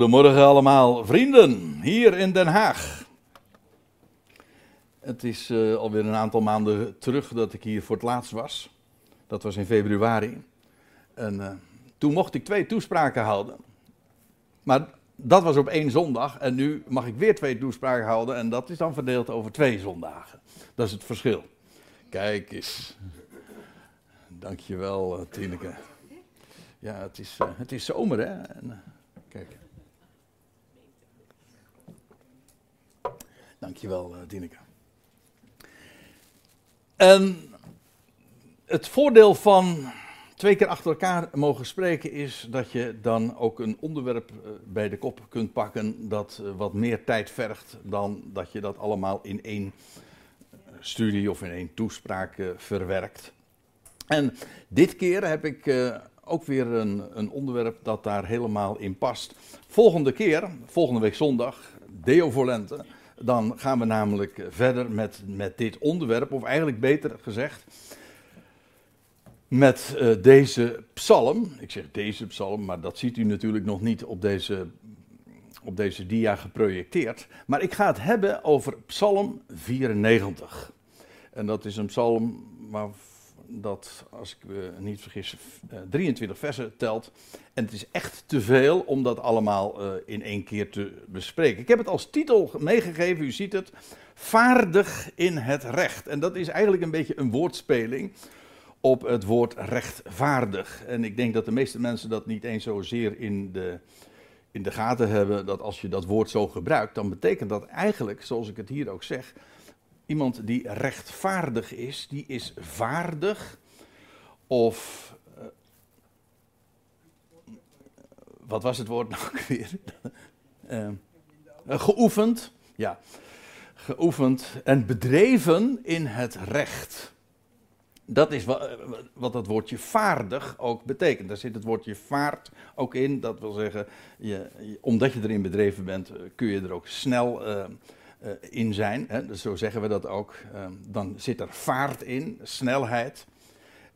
Goedemorgen allemaal, vrienden, hier in Den Haag. Het is uh, alweer een aantal maanden terug dat ik hier voor het laatst was. Dat was in februari. En uh, toen mocht ik twee toespraken houden. Maar dat was op één zondag. En nu mag ik weer twee toespraken houden. En dat is dan verdeeld over twee zondagen. Dat is het verschil. Kijk eens. Dankjewel, uh, Tineke. Ja, het is, het is zomer, hè? Kijk. Dankjewel, uh, Dineke. En het voordeel van twee keer achter elkaar mogen spreken is dat je dan ook een onderwerp uh, bij de kop kunt pakken dat uh, wat meer tijd vergt dan dat je dat allemaal in één studie of in één toespraak verwerkt. En dit keer heb ik ook weer een, een onderwerp dat daar helemaal in past. Volgende keer, volgende week zondag, Deo Volente dan gaan we namelijk verder met, met dit onderwerp, of eigenlijk beter gezegd, met uh, deze psalm. Ik zeg deze psalm, maar dat ziet u natuurlijk nog niet op deze, op deze dia geprojecteerd. Maar ik ga het hebben over psalm 94. En dat is een psalm waar dat, als ik me niet vergis, 23 eh, versen telt. En het is echt te veel om dat allemaal uh, in één keer te bespreken. Ik heb het als titel meegegeven, u ziet het, vaardig in het recht. En dat is eigenlijk een beetje een woordspeling op het woord rechtvaardig. En ik denk dat de meeste mensen dat niet eens zozeer in de, in de gaten hebben, dat als je dat woord zo gebruikt, dan betekent dat eigenlijk, zoals ik het hier ook zeg, Iemand die rechtvaardig is, die is vaardig of. Uh, wat was het woord nou weer? uh, geoefend, ja. Geoefend en bedreven in het recht. Dat is wat, wat dat woordje vaardig ook betekent. Daar zit het woordje vaart ook in. Dat wil zeggen, omdat je erin bedreven bent, kun je er ook snel uh, in zijn. Hè, dus zo zeggen we dat ook. Uh, dan zit er vaart in, snelheid.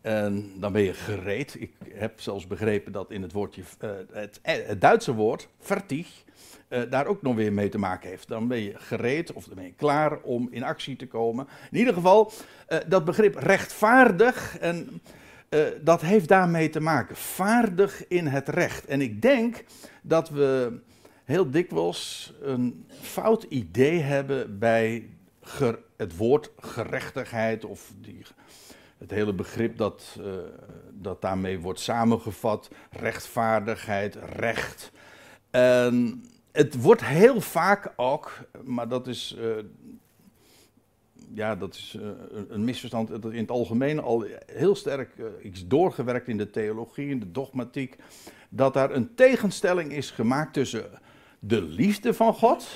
En dan ben je gereed. Ik heb zelfs begrepen dat in het woordje, uh, het, het, Duitse woord, vertig, daar ook nog weer mee te maken heeft. Dan ben je gereed of dan ben je klaar om in actie te komen. In ieder geval, dat begrip rechtvaardig, en, dat heeft daarmee te maken. Vaardig in het recht. En ik denk dat we heel dikwijls een fout idee hebben bij het woord gerechtigheid of die, het hele begrip dat, uh, dat daarmee wordt samengevat, rechtvaardigheid, recht. En het wordt heel vaak ook, maar dat is, uh, ja, dat is uh, een misverstand dat in het algemeen al heel sterk is doorgewerkt in de theologie, in de dogmatiek, dat daar een tegenstelling is gemaakt tussen de liefde van God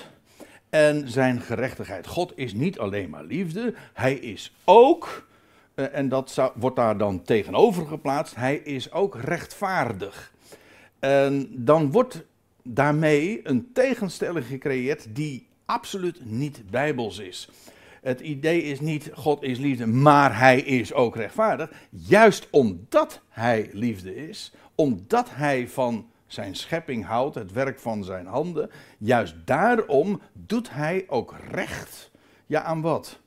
en zijn gerechtigheid. God is niet alleen maar liefde, hij is ook, eh, en dat wordt daar dan tegenover geplaatst, hij is ook rechtvaardig. En dan wordt daarmee een tegenstelling gecreëerd die absoluut niet bijbels is. Het idee is niet God is liefde, maar hij is ook rechtvaardig. Juist omdat hij liefde is, omdat hij van zijn schepping houdt, het werk van zijn handen. Juist daarom doet hij ook recht. Ja, aan wat?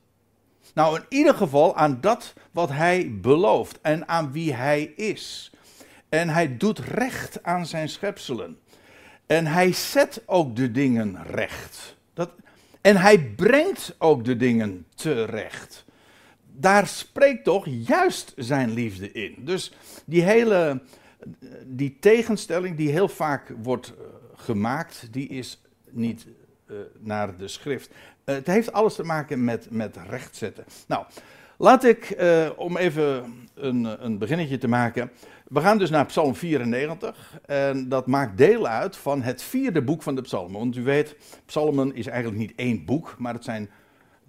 Nou, in ieder geval aan dat wat hij belooft en aan wie hij is. En hij doet recht aan zijn schepselen. En hij zet ook de dingen recht. Dat, en hij brengt ook de dingen terecht. Daar spreekt toch juist zijn liefde in. Dus die hele die tegenstelling die heel vaak wordt uh, gemaakt, die is niet uh, naar de schrift. Uh, het heeft alles te maken met, met rechtzetten. Nou, laat ik, om even een, een beginnetje te maken. We gaan dus naar Psalm 94. En dat maakt deel uit van het vierde boek van de Psalmen. Want u weet, Psalmen is eigenlijk niet één boek, maar het zijn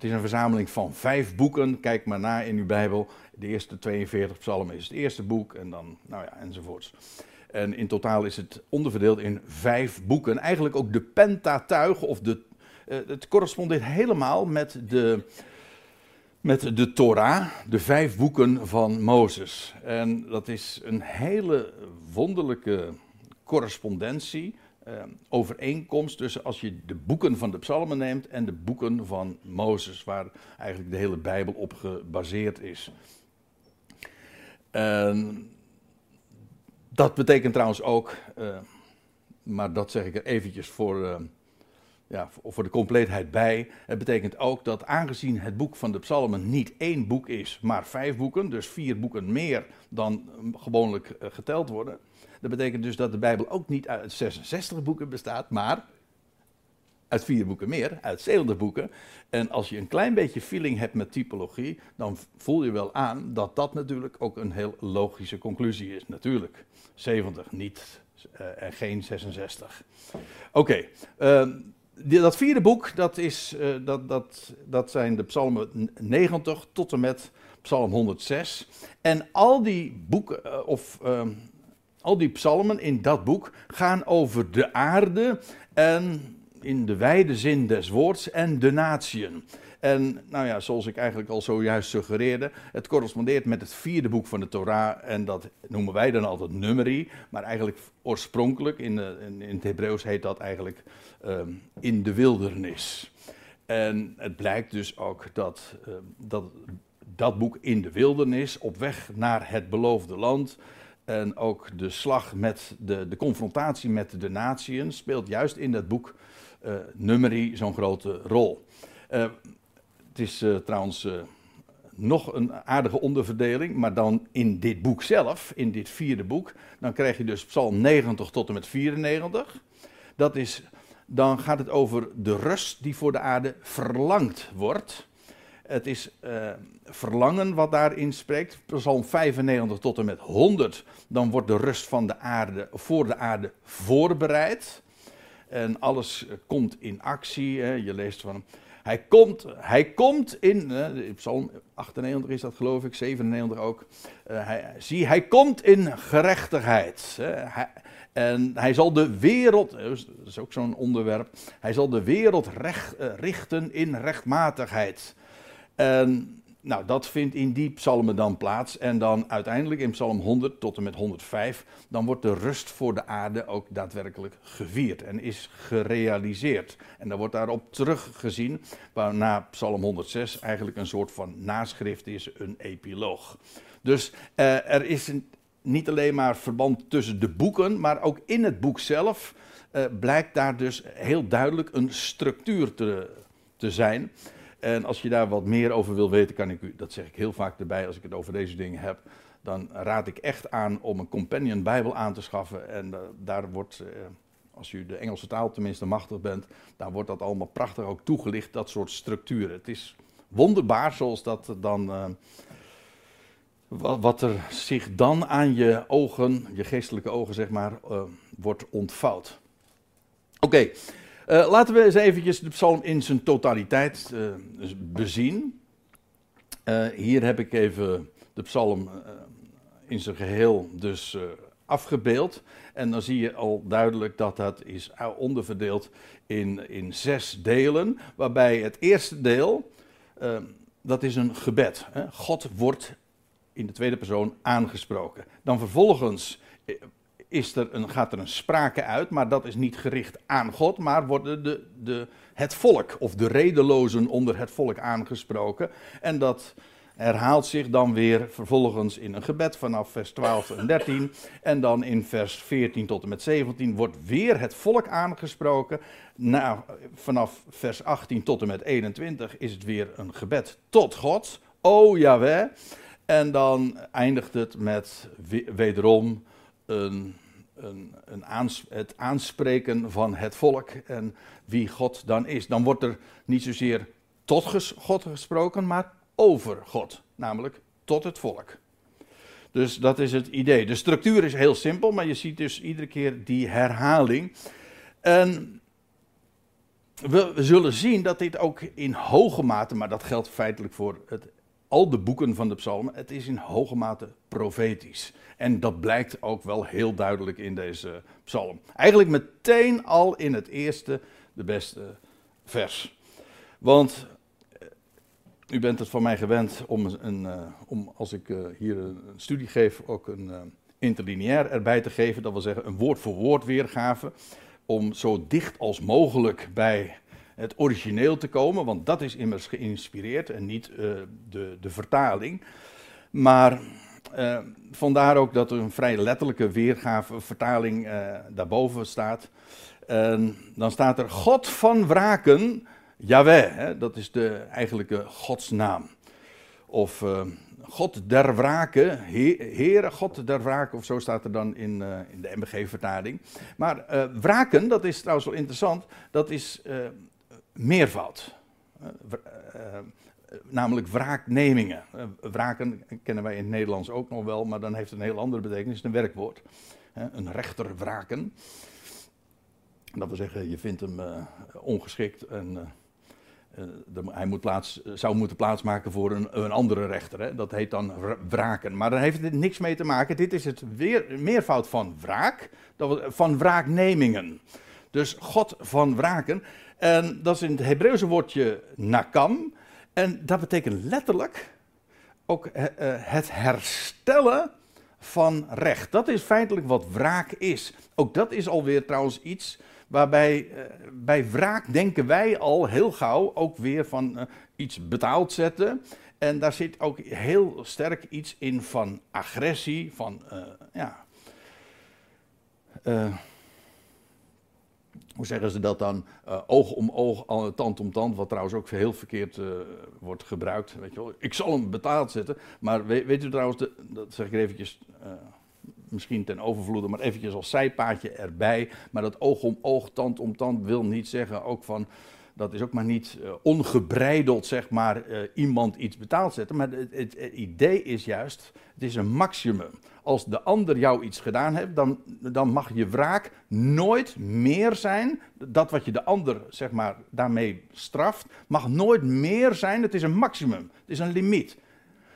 het is een verzameling van vijf boeken. Kijk maar na in uw Bijbel. De eerste 42 psalmen is het eerste boek en dan, nou ja, enzovoorts. En in totaal is het onderverdeeld in vijf boeken. Eigenlijk ook de Pentatuig, of de, uh, het correspondeert helemaal met de, met de Torah, de vijf boeken van Mozes. En dat is een hele wonderlijke correspondentie. overeenkomst tussen als je de boeken van de psalmen neemt en de boeken van Mozes, waar eigenlijk de hele Bijbel op gebaseerd is. Dat betekent trouwens ook, uh, maar dat zeg ik er eventjes voor, uh, ja, voor de compleetheid bij. Het betekent ook dat aangezien het boek van de psalmen niet één boek is, maar vijf boeken, dus vier boeken meer dan gewoonlijk uh, geteld worden. Dat betekent dus dat de Bijbel ook niet uit 66 boeken bestaat, maar uit vier boeken meer, uit 70 boeken. En als je een klein beetje feeling hebt met typologie, dan voel je wel aan dat dat natuurlijk ook een heel logische conclusie is. Natuurlijk, 70, niet uh, en geen 66. Oké, uh, dat vierde boek, dat, is, uh, dat, dat, dat zijn de psalmen 90 tot en met psalm 106. En al die boeken, uh, of ehm, al die psalmen in dat boek, gaan over de aarde en in de wijde zin des woords en de natieën. En nou ja, zoals ik eigenlijk al zojuist suggereerde, het correspondeert met het vierde boek van de Torah. En dat noemen wij dan altijd nummerie. Maar eigenlijk oorspronkelijk, in, in, in het Hebreeuws heet dat eigenlijk um, in de wildernis. En het blijkt dus ook dat, uh, dat dat boek in de wildernis, op weg naar het beloofde land. En ook de slag met de, de confrontatie met de natieën speelt juist in dat boek uh, nummerie zo'n grote rol. Uh, het is uh, trouwens nog een aardige onderverdeling, maar dan in dit boek zelf, in dit vierde boek, dan krijg je dus Psalm 90 tot en met 94. Dat is, dan gaat het over de rust die voor de aarde verlangd wordt. Het is verlangen wat daarin spreekt. Psalm 95 tot en met 100. Dan wordt de rust van de aarde voor de aarde voorbereid. En alles komt in actie. Hè. Je leest van. Hij komt, hij komt in. Psalm 98 is dat geloof ik, 97 ook. Uh, hij, zie, hij komt in gerechtigheid. En hij zal de wereld, dat is ook zo'n onderwerp, hij zal de wereld recht, uh, richten in rechtmatigheid. En nou, dat vindt in die psalmen dan plaats. En dan uiteindelijk in psalm 100 tot en met 105, dan wordt de rust voor de aarde ook daadwerkelijk gevierd en is gerealiseerd. En dan wordt daarop teruggezien, waarna psalm 106 eigenlijk een soort van naschrift is, een epiloog. Dus eh, er is een, niet alleen maar verband tussen de boeken, maar ook in het boek zelf eh, blijkt daar dus heel duidelijk een structuur te, te zijn. En als je daar wat meer over wil weten, kan ik u, dat zeg ik heel vaak erbij als ik het over deze dingen heb, dan raad ik echt aan om een companion Bijbel aan te schaffen. En uh, daar wordt, uh, als u de Engelse taal tenminste machtig bent, daar wordt dat allemaal prachtig ook toegelicht, dat soort structuren. Het is wonderbaar zoals dat dan, uh, wat er zich dan aan je ogen, je geestelijke ogen zeg maar, wordt ontvouwd. Oké. Uh, laten we eens eventjes de psalm in zijn totaliteit uh, bezien. Uh, hier heb ik even de psalm in zijn geheel dus afgebeeld. En dan zie je al duidelijk dat dat is onderverdeeld in, in zes delen. Waarbij het eerste deel, dat is een gebed. Hè? God wordt in de tweede persoon aangesproken. Dan vervolgens is er een, gaat er een sprake uit, maar dat is niet gericht aan God, maar worden de, de, het volk of de redelozen onder het volk aangesproken. En dat herhaalt zich dan weer vervolgens in een gebed vanaf vers 12 en 13. En dan in vers 14 tot en met 17 wordt weer het volk aangesproken. Vanaf vers 18 tot en met 21 is het weer een gebed tot God. O Jaweh. En dan eindigt het met wederom een een, een het aanspreken van het volk en wie God dan is. Dan wordt er niet zozeer tot God gesproken, maar over God, namelijk tot het volk. Dus dat is het idee. De structuur is heel simpel, maar je ziet dus iedere keer die herhaling. En we, we zullen zien dat dit ook in hoge mate, maar dat geldt feitelijk voor het, al de boeken van de psalmen, het is in hoge mate profetisch. En dat blijkt ook wel heel duidelijk in deze psalm. Eigenlijk meteen al in het eerste, de beste vers. Want eh, u bent het van mij gewend om, een, uh, om als ik uh, hier een studie geef, ook een interlineair erbij te geven. Dat wil zeggen een woord voor woord weergave. om zo dicht als mogelijk bij het origineel te komen, want dat is immers geïnspireerd en niet uh, de, de vertaling. Maar uh, vandaar ook dat er een vrij letterlijke weergave, vertaling uh, daarboven staat. dan staat er God van wraken, Yahweh, hè, dat is de eigenlijke godsnaam. Of God der wraken, Heere God der wraken, of zo staat er dan in, in de MBG-vertaling. Maar uh, wraken, dat is trouwens wel interessant, dat is meervoud. namelijk wraaknemingen. wraken kennen wij in het Nederlands ook nog wel, maar dan heeft het een heel andere betekenis, het is een werkwoord. een rechter wraken. Dat wil zeggen, je vindt hem ongeschikt en hij moet plaats, zou moeten plaatsmaken voor een, een andere rechter. Dat heet dan wraken. Maar daar heeft het niks mee te maken. Dit is het weer, meervoud van wraak, van wraaknemingen. Dus God van wraken. En dat is in het Hebreeuwse woordje nakam. En dat betekent letterlijk ook uh, het herstellen van recht. Dat is feitelijk wat wraak is. Ook dat is alweer trouwens iets Waarbij uh, bij wraak denken wij al heel gauw ook weer van iets betaald zetten. En daar zit ook heel sterk iets in van agressie, van ja. Hoe zeggen ze dat dan? oog om oog, tand om tand, wat trouwens ook heel verkeerd wordt gebruikt. Weet je wel. Ik zal hem betaald zetten, maar weet, u trouwens, dat zeg ik eventjes misschien ten overvloede, maar eventjes als zijpaadje erbij. Maar dat oog om oog, tand om tand wil niet zeggen ook van, dat is ook maar niet uh, ongebreideld zeg maar uh, iemand iets betaald zetten. Maar het, idee is juist, het is een maximum. Als de ander jou iets gedaan heeft, dan, dan mag je wraak nooit meer zijn. Dat wat je de ander zeg maar daarmee straft, mag nooit meer zijn. Het is een maximum, het is een limiet.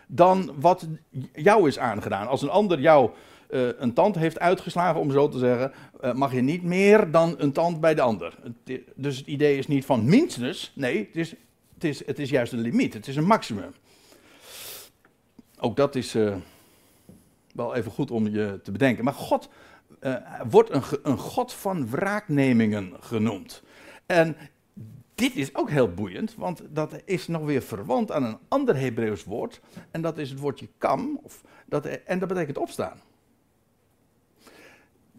Dan wat jou is aangedaan. Als een ander jou uh, een tand heeft uitgeslagen, om zo te zeggen, uh, mag je niet meer dan een tand bij de ander. Dus het idee is niet van minstens, nee, het is, het is, het is juist een limiet, het is een maximum. Ook dat is uh, wel even goed om je te bedenken. Maar God wordt een, een God van wraaknemingen genoemd. En dit is ook heel boeiend, want dat is nog weer verwant aan een ander Hebreeuws woord. En dat is het woordje kam, of dat, en dat betekent opstaan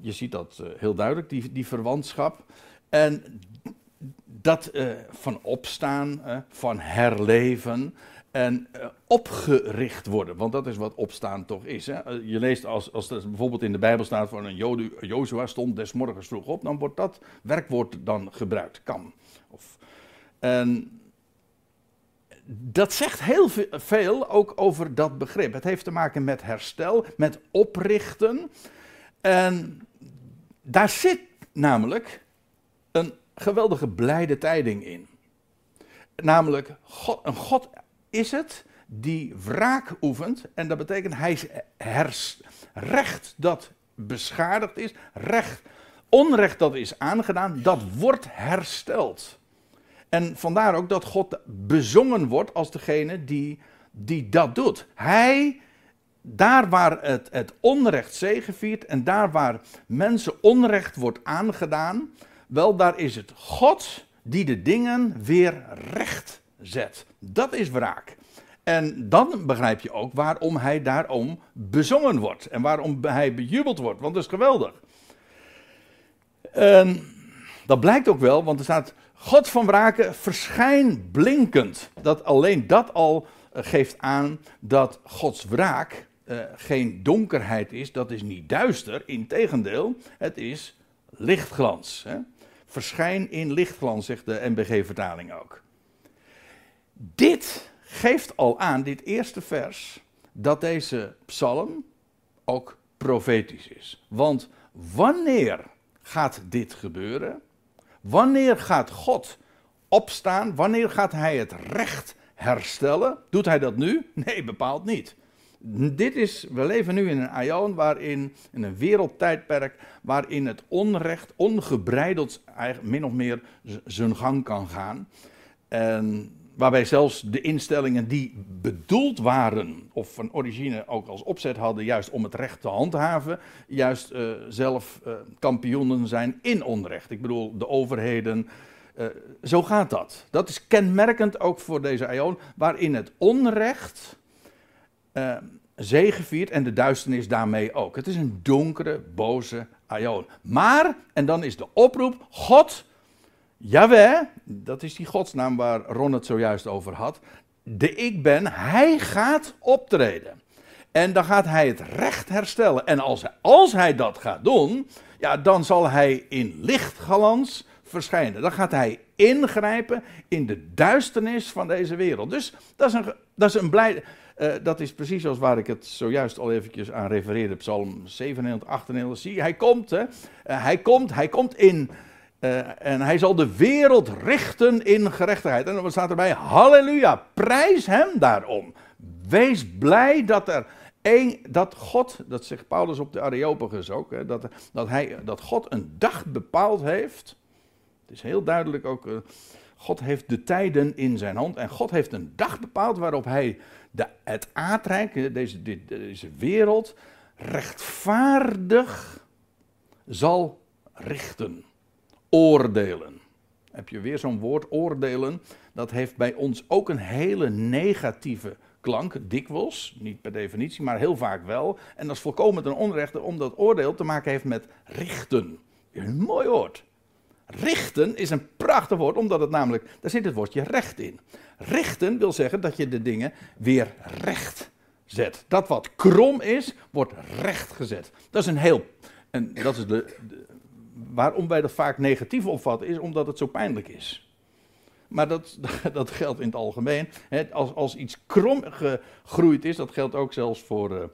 je ziet dat uh, heel duidelijk, die, die verwantschap. En dat uh, van opstaan, uh, van herleven en opgericht worden. Want dat is wat opstaan toch is. Hè? Je leest als, als er bijvoorbeeld in de Bijbel staat van een Jozua stond des morgens vroeg op, dan wordt dat werkwoord dan gebruikt, kan. Of, en dat zegt heel veel ook over dat begrip. Het heeft te maken met herstel, met oprichten. En daar zit namelijk een geweldige blijde tijding in. Namelijk, God, een God is het die wraak oefent. En dat betekent, hij hers, recht dat beschadigd is, recht, onrecht dat is aangedaan, dat wordt hersteld. En vandaar ook dat God bezongen wordt als degene die, die dat doet. Hij daar waar het, het onrecht zegeviert en daar waar mensen onrecht wordt aangedaan, wel daar is het God die de dingen weer recht zet. Dat is wraak. En dan begrijp je ook waarom hij daarom bezongen wordt en waarom hij bejubeld wordt, want dat is geweldig. Dat blijkt ook wel, want er staat God van wraken verschijn blinkend. Dat alleen dat al geeft aan dat Gods wraak uh, geen donkerheid is, dat is niet duister. Integendeel, het is lichtglans. Hè? Verschijn in lichtglans, zegt de NBG-vertaling ook. Dit geeft al aan, dit eerste vers, dat deze psalm ook profetisch is. Want wanneer gaat dit gebeuren? Wanneer gaat God opstaan? Wanneer gaat hij het recht herstellen? Doet hij dat nu? Nee, bepaald niet. Dit is, we leven nu in een aion waarin, in een wereldtijdperk, waarin het onrecht ongebreideld min of meer zijn gang kan gaan. En waarbij zelfs de instellingen die bedoeld waren, of van origine ook als opzet hadden, juist om het recht te handhaven, juist uh, zelf uh, kampioenen zijn in onrecht. Ik bedoel, de overheden. Uh, zo gaat dat. Dat is kenmerkend ook voor deze eon, waarin het onrecht zegeviert en de duisternis daarmee ook. Het is een donkere, boze aion. Maar, en dan is de oproep, God Jawel, dat is die godsnaam waar Ron het zojuist over had. De ik ben, hij gaat optreden. En dan gaat hij het recht herstellen. En als als hij dat gaat doen, ja, dan zal hij in lichtgalans verschijnen. Dan gaat hij ingrijpen in de duisternis van deze wereld. Dus dat is een, dat is een blij. Uh, dat is precies zoals waar ik het zojuist al eventjes aan refereerde. Psalm 97, 98. Zie, hij komt, hè. Uh, hij komt, hij komt in uh, en hij zal de wereld richten in gerechtigheid. En dan staat erbij: Halleluja, prijs hem daarom. Wees blij dat er één, dat God, dat zegt Paulus op de Areopagus ook, hè, dat, dat, hij, dat God een dag bepaald heeft. Het is heel duidelijk ook, uh, God heeft de tijden in zijn hand. En God heeft een dag bepaald waarop hij de, het aardrijk, deze, deze wereld, rechtvaardig zal richten oordelen. Heb je weer zo'n woord, oordelen? Dat heeft bij ons ook een hele negatieve klank, dikwijls, niet per definitie, maar heel vaak wel. En dat is volkomen ten onrechte, omdat oordeel te maken heeft met richten. Een mooi woord. Richten is een prachtig woord, omdat het namelijk, daar zit het woordje recht in. Richten wil zeggen dat je de dingen weer recht zet. Dat wat krom is, wordt recht gezet. Dat is een heel, en dat is de, waarom wij dat vaak negatief opvatten, is omdat het zo pijnlijk is. Maar dat, dat geldt in het algemeen. als, als iets krom gegroeid is, dat geldt ook zelfs voor uh,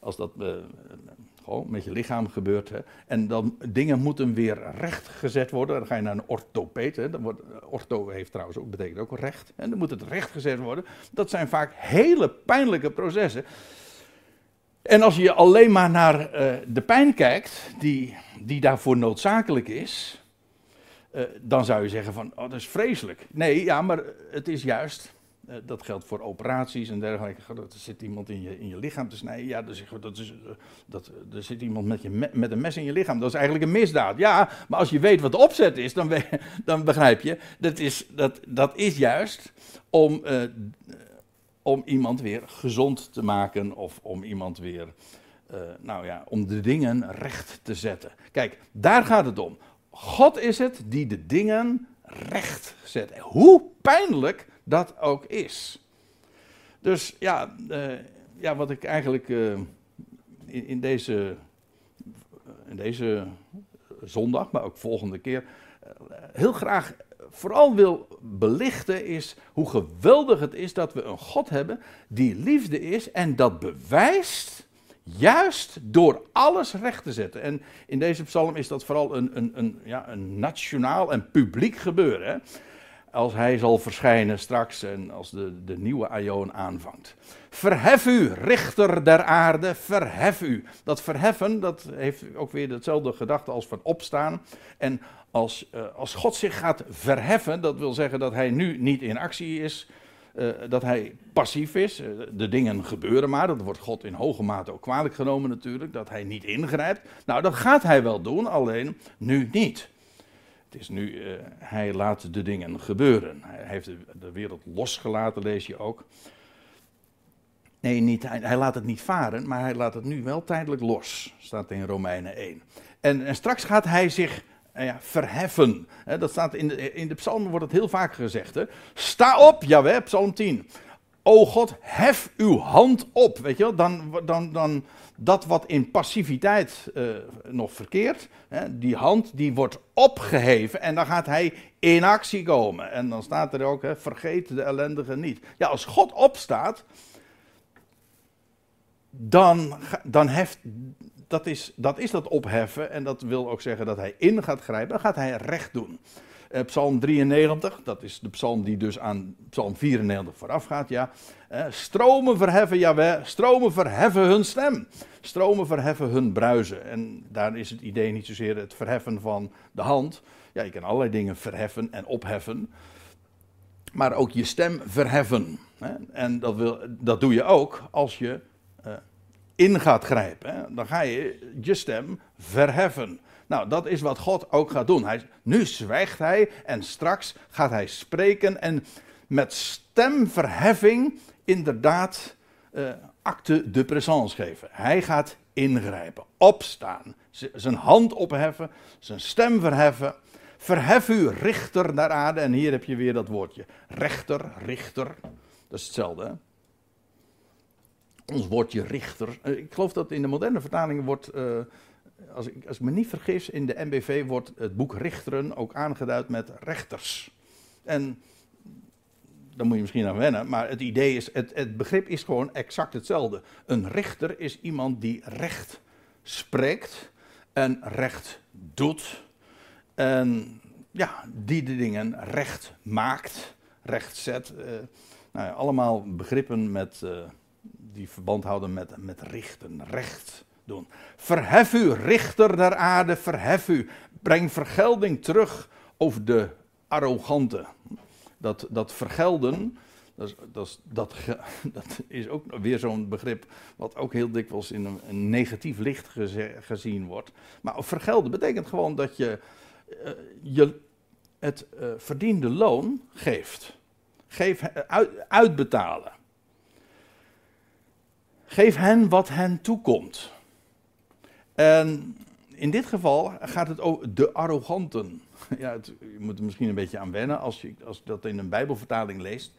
als dat uh, met je lichaam gebeurt. Hè, en dan dingen moeten weer recht gezet worden. Dan ga je naar een orthopeet. Hè, dan wordt, ortho heeft trouwens ook, betekent ook recht. En dan moet het recht gezet worden. Dat zijn vaak hele pijnlijke processen. En als je alleen maar naar uh, de pijn kijkt, die, die daarvoor noodzakelijk is, uh, dan zou je zeggen van, oh dat is vreselijk. Nee, ja, maar het is juist, uh, dat geldt voor operaties en dergelijke, er zit iemand in je, in je lichaam te snijden, ja, je, dat is, dat, er zit iemand met, je me, met een mes in je lichaam, dat is eigenlijk een misdaad. Ja, maar als je weet wat de opzet is, dan, dan begrijp je, dat is, dat, dat is juist om om iemand weer gezond te maken of om iemand weer, nou ja, om de dingen recht te zetten. Kijk, daar gaat het om. God is het die de dingen recht zet. Hoe pijnlijk dat ook is. Dus ja, uh, ja wat ik eigenlijk uh, in, in, deze, in deze zondag, maar ook volgende keer, heel graag vooral wil belichten is hoe geweldig het is dat we een God hebben die liefde is en dat bewijst juist door alles recht te zetten. En in deze psalm is dat vooral een, een, een, ja, een nationaal en publiek gebeuren. Hè? Als hij zal verschijnen straks en als de, de nieuwe Aion aanvangt. Verhef u, richter der aarde, verhef u. Dat verheffen, dat heeft ook weer hetzelfde gedachte als van opstaan. En als, uh, als God zich gaat verheffen, dat wil zeggen dat hij nu niet in actie is, uh, dat hij passief is. Uh, de dingen gebeuren maar, dat wordt God in hoge mate ook kwalijk genomen natuurlijk, dat hij niet ingrijpt. Nou, dat gaat hij wel doen, alleen nu niet. Het is nu, hij laat de dingen gebeuren. Hij heeft de, wereld losgelaten, lees je ook. Nee, niet, hij, laat het niet varen, maar hij laat het nu wel tijdelijk los, staat in Romeinen 1. En, straks gaat hij zich uh, ja, verheffen. dat staat in de, in de psalmen wordt het heel vaak gezegd. Hè? Sta op, Jawel, psalm 10. O God, hef uw hand op. Weet je wel, dan, dan, dan dat wat in passiviteit uh, nog verkeert, hè, die hand die wordt opgeheven en dan gaat hij in actie komen. En dan staat er ook, hè, vergeet de ellendige niet. Ja, als God opstaat, dan, dan heft, dat is, dat is dat opheffen en dat wil ook zeggen dat hij in gaat grijpen, dan gaat hij recht doen. Uh, psalm 93, dat is de psalm die dus aan psalm 94 vooraf gaat, ja. Uh, stromen verheffen, jawel, stromen verheffen hun stem. Stromen verheffen hun bruisen. En daar is het idee niet zozeer het verheffen van de hand. Ja, je kan allerlei dingen verheffen en opheffen. maar ook je stem verheffen. Hè? En dat, wil, dat doe je ook als je uh, in gaat grijpen. Hè? Dan ga je je stem verheffen. Nou, dat is wat God ook gaat doen. Hij, nu zwijgt hij en straks gaat hij spreken en met stemverheffing inderdaad uh, acte de présence geven. Hij gaat ingrijpen, opstaan, zijn hand opheffen, zijn stem verheffen. Verhef u, richter naar aarde. En hier heb je weer dat woordje. Rechter, richter. Dat is hetzelfde. Ons woordje richter. Eh, ik geloof dat in de moderne vertalingen wordt. Uh, als, ik, als ik me niet vergis, in de MBV wordt het boek Richteren ook aangeduid met rechters. En daar moet je misschien aan wennen, maar het idee is, het, het begrip is gewoon exact hetzelfde. Een rechter is iemand die recht spreekt en recht doet. En ja, die de dingen recht maakt, recht zet. Uh, nou ja, allemaal begrippen met, uh, die verband houden met, met richten, recht Verhef u, richter der aarde, verhef u. Breng vergelding terug over de arrogante dat, dat vergelden, dat is, dat, is, dat, dat is ook weer zo'n begrip wat ook heel dikwijls in een, negatief licht gezien wordt. Maar vergelden betekent gewoon dat je, uh, je het uh, verdiende loon geeft. Geef, uit, uitbetalen. Geef hen wat hen toekomt. En in dit geval gaat het over de arroganten. Ja, het, je moet er misschien een beetje aan wennen als je, als dat in een Bijbelvertaling leest.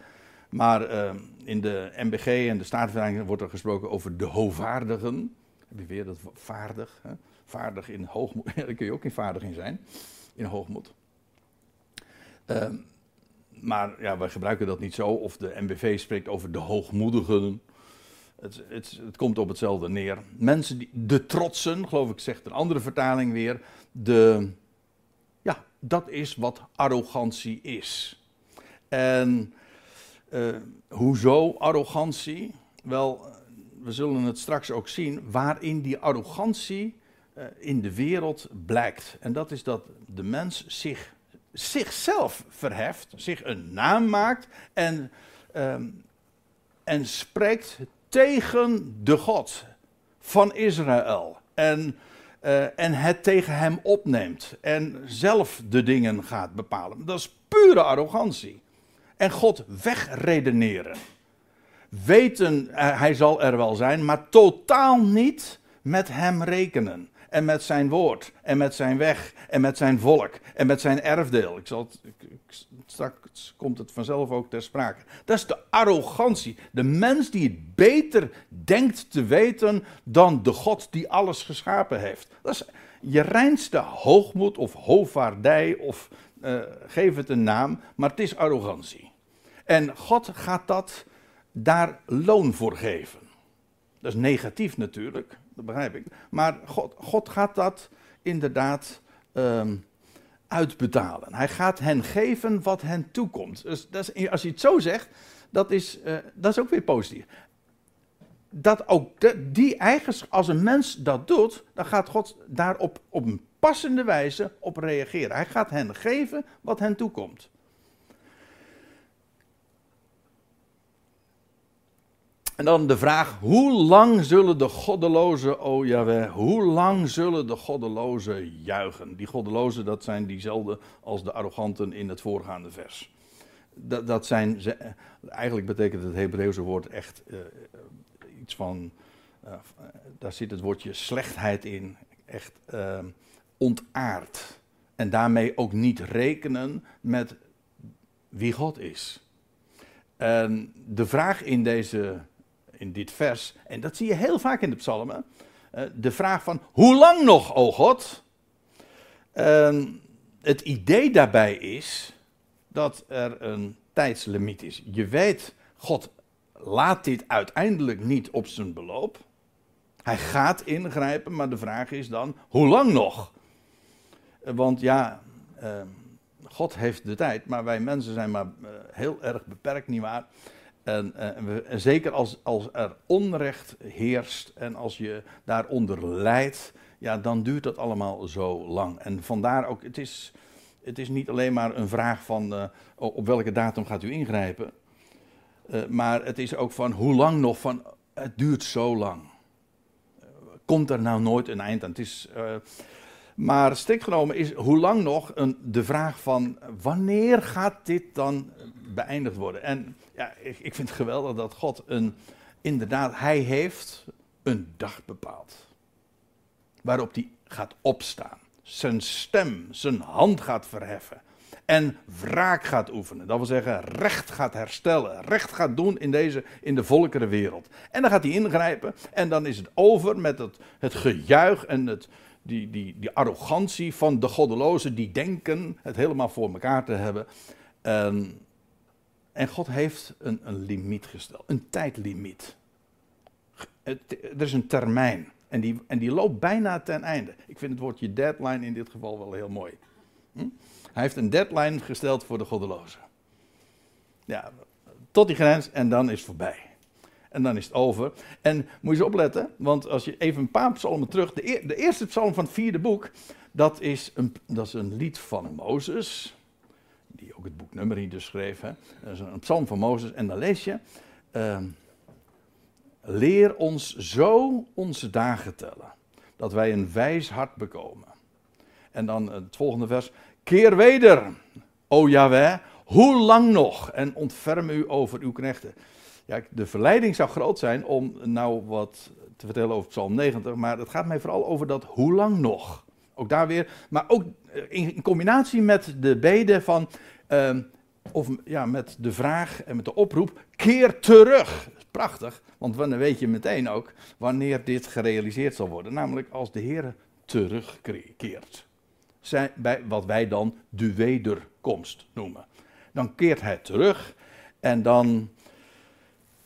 Maar uh, in de MBG en de Statenvertaling wordt er gesproken over de hoogvaardigen. Heb je weer dat vaardig? Hè? Vaardig in hoogmoed. Daar kun je ook in vaardig in zijn. In hoogmoed. Uh, maar ja, wij gebruiken dat niet zo. Of de MBV spreekt over de hoogmoedigen. Het, het, komt op hetzelfde neer. Mensen die, de trotsen, geloof ik, zegt een andere vertaling weer. De, ja, dat is wat arrogantie is. En uh, hoezo arrogantie? Wel, we zullen het straks ook zien waarin die arrogantie uh, in de wereld blijkt. En dat is dat de mens zich, zichzelf verheft, zich een naam maakt en, uh, en spreekt tegen de God van Israël. En, uh, en het tegen hem opneemt. En zelf de dingen gaat bepalen. Dat is pure arrogantie. En God wegredeneren. Weten, uh, hij zal er wel zijn, maar totaal niet met hem rekenen en met zijn woord en met zijn weg en met zijn volk en met zijn erfdeel. Ik zal het, straks komt het vanzelf ook ter sprake. Dat is de arrogantie. De mens die het beter denkt te weten dan de God die alles geschapen heeft. Dat is je reinste hoogmoed of hoogvaardij of uh, geef het een naam, maar het is arrogantie. En God gaat dat daar loon voor geven. Dat is negatief natuurlijk dat begrijp ik. Maar God, God gaat dat inderdaad um, uitbetalen. Hij gaat hen geven wat hen toekomt. Dus dat is, als je het zo zegt, dat is, uh, dat is ook weer positief. Dat ook die eigens, als een mens dat doet, dan gaat God daarop op een passende wijze op reageren. Hij gaat hen geven wat hen toekomt. En dan de vraag, hoe lang zullen de goddelozen, oh Jaweh, hoe lang zullen de goddelozen juichen? Die goddelozen, dat zijn diezelfde als de arroganten in het voorgaande vers. Dat, dat zijn, eigenlijk betekent het Hebreeuwse woord echt uh, iets van, uh, daar zit het woordje slechtheid in, echt ontaard. En daarmee ook niet rekenen met wie God is. En de vraag in deze in dit vers, en dat zie je heel vaak in de psalmen, uh, de vraag van hoe lang nog, o God? Uh, het idee daarbij is dat er een tijdslimiet is. Je weet, God laat dit uiteindelijk niet op zijn beloop. Hij gaat ingrijpen, maar de vraag is dan, hoe lang nog? Want ja, uh, God heeft de tijd, maar wij mensen zijn maar uh, heel erg beperkt, nietwaar? En, eh, en, zeker als, als er onrecht heerst en als je daaronder lijdt, ja, dan duurt dat allemaal zo lang. En vandaar ook, het is, het is niet alleen maar een vraag van uh, op welke datum gaat u ingrijpen. Uh, maar het is ook van hoe lang nog, van het duurt zo lang. komt er nou nooit een eind aan? Het is, maar strikt genomen is hoe lang nog een, de vraag van wanneer gaat dit dan beëindigd worden? En ja, ik, ik vind het geweldig dat God een, inderdaad, hij heeft een dag bepaald. Waarop hij gaat opstaan. Zijn stem, zijn hand gaat verheffen. En wraak gaat oefenen. Dat wil zeggen, recht gaat herstellen. Recht gaat doen in, deze, in de volkerenwereld. En dan gaat hij ingrijpen. En dan is het over met het, het gejuich en het, die, die, die arrogantie van de goddelozen. Die denken het helemaal voor elkaar te hebben. En, en God heeft een, een limiet gesteld. Een tijdlimiet. Er is een termijn. En die, en die loopt bijna ten einde. Ik vind het woordje deadline in dit geval wel heel mooi. Hm? Hij heeft een deadline gesteld voor de goddelozen. Ja, tot die grens en dan is het voorbij. En dan is het over. En moet je eens opletten, want als je even een paar psalmen terug. De, de eerste psalm van het vierde boek, dat is een, dat is een lied van Mozes. Ook het boek Numeri dus schreef. Een, psalm van Mozes. En dan lees je. Uh, Leer ons zo onze dagen tellen, dat wij een wijs hart bekomen. En dan het volgende vers. Keer weder, o Jahweh, hoe lang nog? En ontferm u over uw knechten. Ja, de verleiding zou groot zijn om nou wat te vertellen over Psalm 90, maar het gaat mij vooral over dat hoe lang nog. Ook daar weer, maar ook in combinatie met de beden van, uh, of ja, met de vraag en met de oproep, keer terug. Prachtig, want dan weet je meteen ook wanneer dit gerealiseerd zal worden. Namelijk als de Heer terugkeert. Zijn, bij wat wij dan de wederkomst noemen. Dan keert hij terug en dan,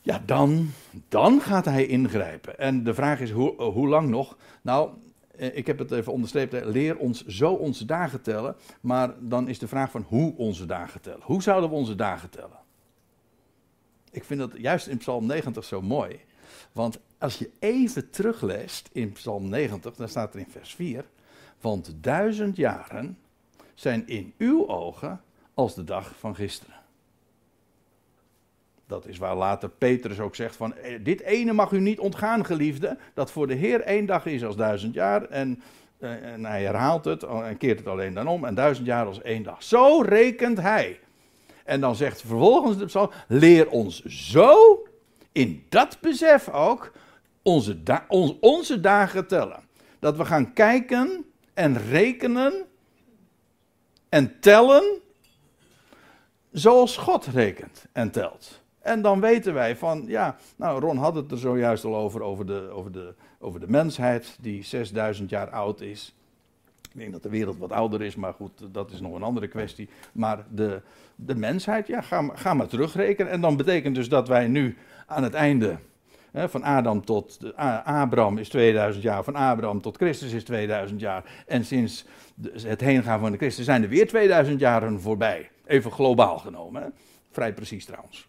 ja, dan, dan gaat hij ingrijpen. En de vraag is hoe, hoe lang nog? Nou, ik heb het even onderstreept, leer ons zo onze dagen tellen. Maar dan is de vraag van hoe onze dagen tellen. Hoe zouden we onze dagen tellen? Ik vind dat juist in Psalm 90 zo mooi. Want als je even terugleest in Psalm 90, dan staat er in vers 4. Want duizend jaren zijn in uw ogen als de dag van gisteren. Dat is waar later Petrus ook zegt van, eh, dit ene mag u niet ontgaan, geliefde, dat voor de Heer één dag is als duizend jaar. En, eh, hij herhaalt het en keert het alleen dan om, en duizend jaar als één dag. Zo rekent hij. En dan zegt vervolgens de psalm, leer ons zo, in dat besef ook, onze, onze dagen tellen. Dat we gaan kijken en rekenen en tellen zoals God rekent en telt. En dan weten wij van, ja, nou Ron had het er zojuist al over, over de, over de, over de mensheid die 6000 jaar oud is. Ik denk dat de wereld wat ouder is, maar goed, dat is nog een andere kwestie. Maar de, de mensheid, ja, ga, ga maar terugrekenen. En dan betekent dus dat wij nu aan het einde van Adam tot Abraham is 2000 jaar, van Abraham tot Christus is 2000 jaar. En sinds het heengaan van de Christus zijn er weer 2000 jaren voorbij. Even globaal genomen, hè. vrij precies trouwens.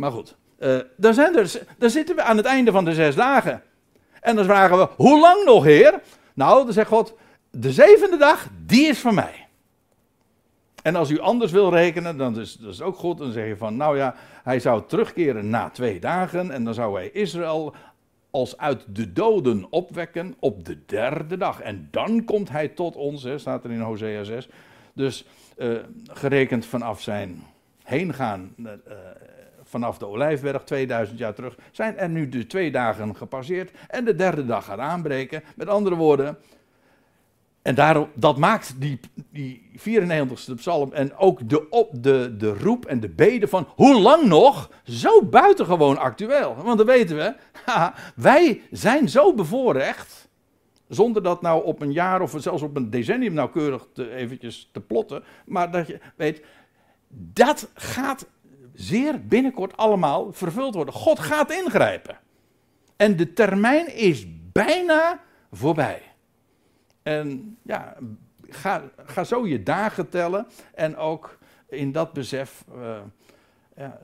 Maar goed, uh, dan, zijn er, zitten we aan het einde van de zes dagen. En dan vragen we, hoe lang nog, Heer? Nou, dan zegt God, de zevende dag, die is van mij. En als u anders wil rekenen, dan is dat ook goed. Dan zeg je van, nou ja, hij zou terugkeren na twee dagen. En dan zou hij Israël als uit de doden opwekken op de derde dag. En dan komt hij tot ons, hè, staat er in Hosea 6. Dus uh, gerekend vanaf zijn heengaan uh, vanaf de Olijfberg 2000 jaar terug, zijn er nu de twee dagen gepasseerd en de derde dag gaat aanbreken. Met andere woorden, en daarom, dat maakt die, die 94ste psalm en ook de, op, de, de roep en de beden van hoe lang nog zo buitengewoon actueel. Want dan weten we, wij zijn zo bevoorrecht, zonder dat nou op een jaar of zelfs op een decennium nauwkeurig te, eventjes te plotten, maar dat je weet, dat gaat zeer binnenkort allemaal vervuld worden. God gaat ingrijpen. En de termijn is bijna voorbij. En ja, ga, ga zo je dagen tellen en ook in dat besef ja,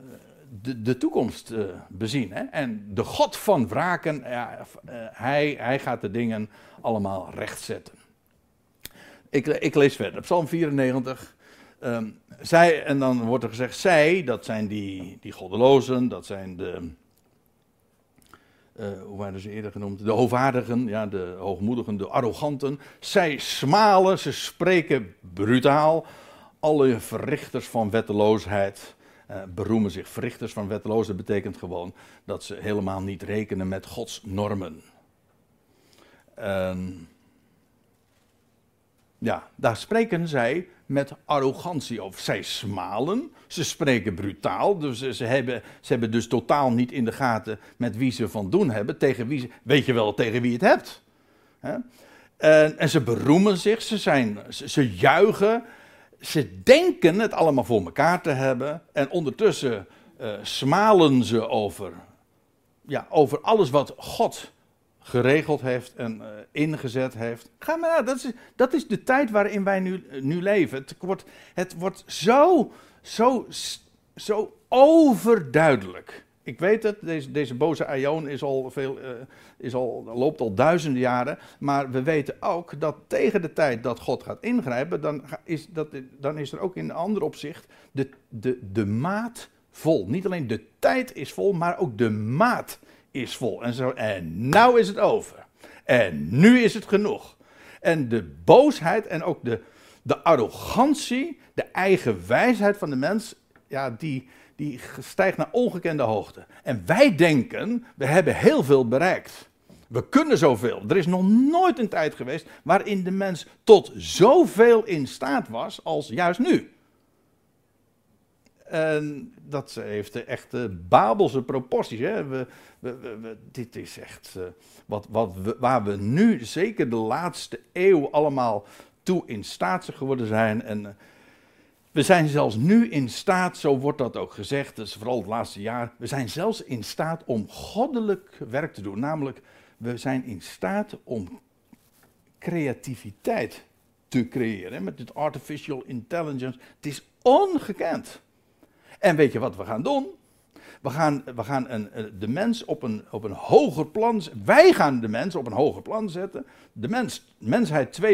de, de toekomst uh, bezien. Hè? En de God van wraken, ja, uh, hij, hij gaat de dingen allemaal rechtzetten. Ik, ik lees verder. Psalm 94. Ehm, zij, en dan wordt er gezegd, zij, dat zijn die, die goddelozen, dat zijn de, uh, hoe waren ze eerder genoemd? De hoogwaardigen, ja, de hoogmoedigen, de arroganten. Zij smalen, ze spreken brutaal. Alle verrichters van wetteloosheid uh, beroemen zich. Verrichters van wetteloosheid betekent gewoon dat ze helemaal niet rekenen met Gods normen. En ja, daar spreken zij met arrogantie over. Zij smalen, ze spreken brutaal, dus ze hebben, ze hebben dus totaal niet in de gaten met wie ze van doen hebben. Tegen wie weet je wel tegen wie je het hebt. En, en, ze beroemen zich, ze, zijn, ze, juichen, ze denken het allemaal voor elkaar te hebben. En ondertussen uh, smalen ze over, ja, over alles wat God geregeld heeft en uh, ingezet heeft. Ga maar naar, dat is, dat is de tijd waarin wij nu, nu leven. Het wordt, het wordt zo, zo, zo overduidelijk. Ik weet het, deze, deze boze Aion is al veel, uh, is al, loopt al duizenden jaren. Maar we weten ook dat tegen de tijd dat God gaat ingrijpen, dan is, dat, dan is er ook in een ander opzicht de, de, de maat vol. Niet alleen de tijd is vol, maar ook de maat is vol. En, zo, en nou is het over. En nu is het genoeg. En de boosheid en ook de, de arrogantie, de eigen wijsheid van de mens, ja, die, die stijgt naar ongekende hoogte. En wij denken, we hebben heel veel bereikt. We kunnen zoveel. Er is nog nooit een tijd geweest waarin de mens tot zoveel in staat was als juist nu. En dat heeft echte babelse proporties. Hè? Dit is echt uh, wat, wat waar we nu, zeker de laatste eeuw, allemaal toe in staat geworden zijn. En uh, we zijn zelfs nu in staat, zo wordt dat ook gezegd, dus vooral het laatste jaar, we zijn zelfs in staat om goddelijk werk te doen. Namelijk, we zijn in staat om creativiteit te creëren. Met dit artificial intelligence. Het is ongekend. En weet je wat we gaan doen? We gaan, we gaan een, de mens op een, op een hoger plan. Wij gaan de mens op een hoger plan zetten. De mens, mensheid 2.0.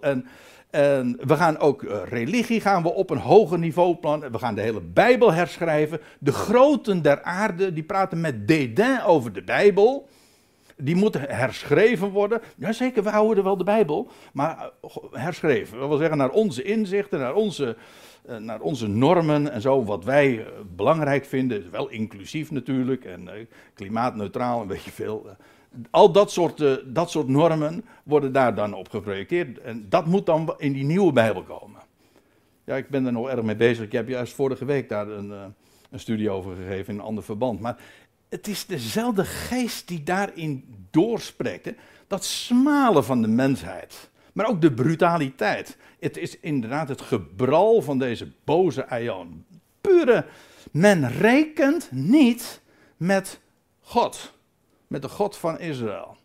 En, en we gaan ook uh, religie gaan we op een hoger niveau plan. We gaan de hele Bijbel herschrijven. De groten der aarde die praten met dédain over de Bijbel. Die moeten herschreven worden. Jazeker, we houden wel de Bijbel. Maar uh, herschreven. Dat wil zeggen naar onze inzichten, naar onze eh, naar onze normen en zo, wat wij eh, belangrijk vinden, wel inclusief natuurlijk en eh, klimaatneutraal, een beetje veel. al dat soort, dat soort normen worden daar dan op geprojecteerd en dat moet dan in die nieuwe Bijbel komen. Ja, ik ben er nog erg mee bezig. Ik heb juist vorige week daar een, een studie over gegeven in een ander verband. Maar het is dezelfde geest die daarin doorspreekt. Hè? Dat smalen van de mensheid. Maar ook de brutaliteit. Het is inderdaad het gebral van deze boze Aion. Pure, men rekent niet met God. Met de God van Israël.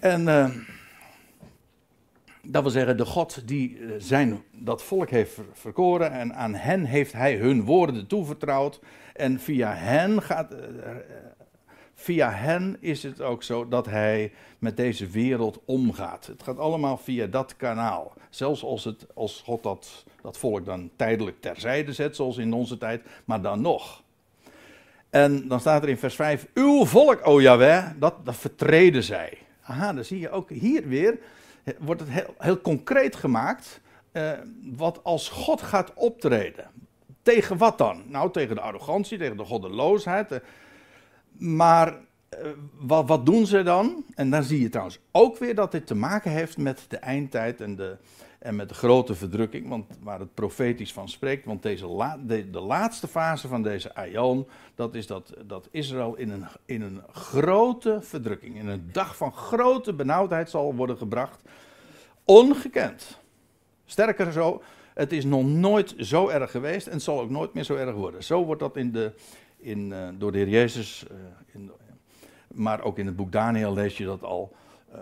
En uh, dat wil zeggen, de God die eh, zijn, dat volk heeft verkoren en aan hen heeft hij hun woorden toevertrouwd. En via hen gaat, uh, via hen is het ook zo dat hij met deze wereld omgaat. Het gaat allemaal via dat kanaal. Zelfs als, het, als God dat, dat volk dan tijdelijk terzijde zet, zoals in onze tijd, maar dan nog. En dan staat er in vers 5: Uw volk, o Jaweh, dat, dat vertreden zij. Aha, dan zie je ook hier weer, wordt het heel, heel concreet gemaakt. Eh, wat als God gaat optreden. Tegen wat dan? Nou, tegen de arrogantie, tegen de goddeloosheid. Maar eh, wat, wat, doen ze dan? En dan zie je trouwens ook weer dat dit te maken heeft met de eindtijd en, de, en met de grote verdrukking, want waar het profetisch van spreekt. Want deze la, de, laatste fase van deze aion, dat is dat, dat Israël in een, in een grote verdrukking, in een dag van grote benauwdheid zal worden gebracht. Ongekend. Sterker zo, het is nog nooit zo erg geweest en zal ook nooit meer zo erg worden. Zo wordt dat in de, in, uh, door de Heer Jezus, uh, in, maar ook in het boek Daniel lees je dat al. Uh,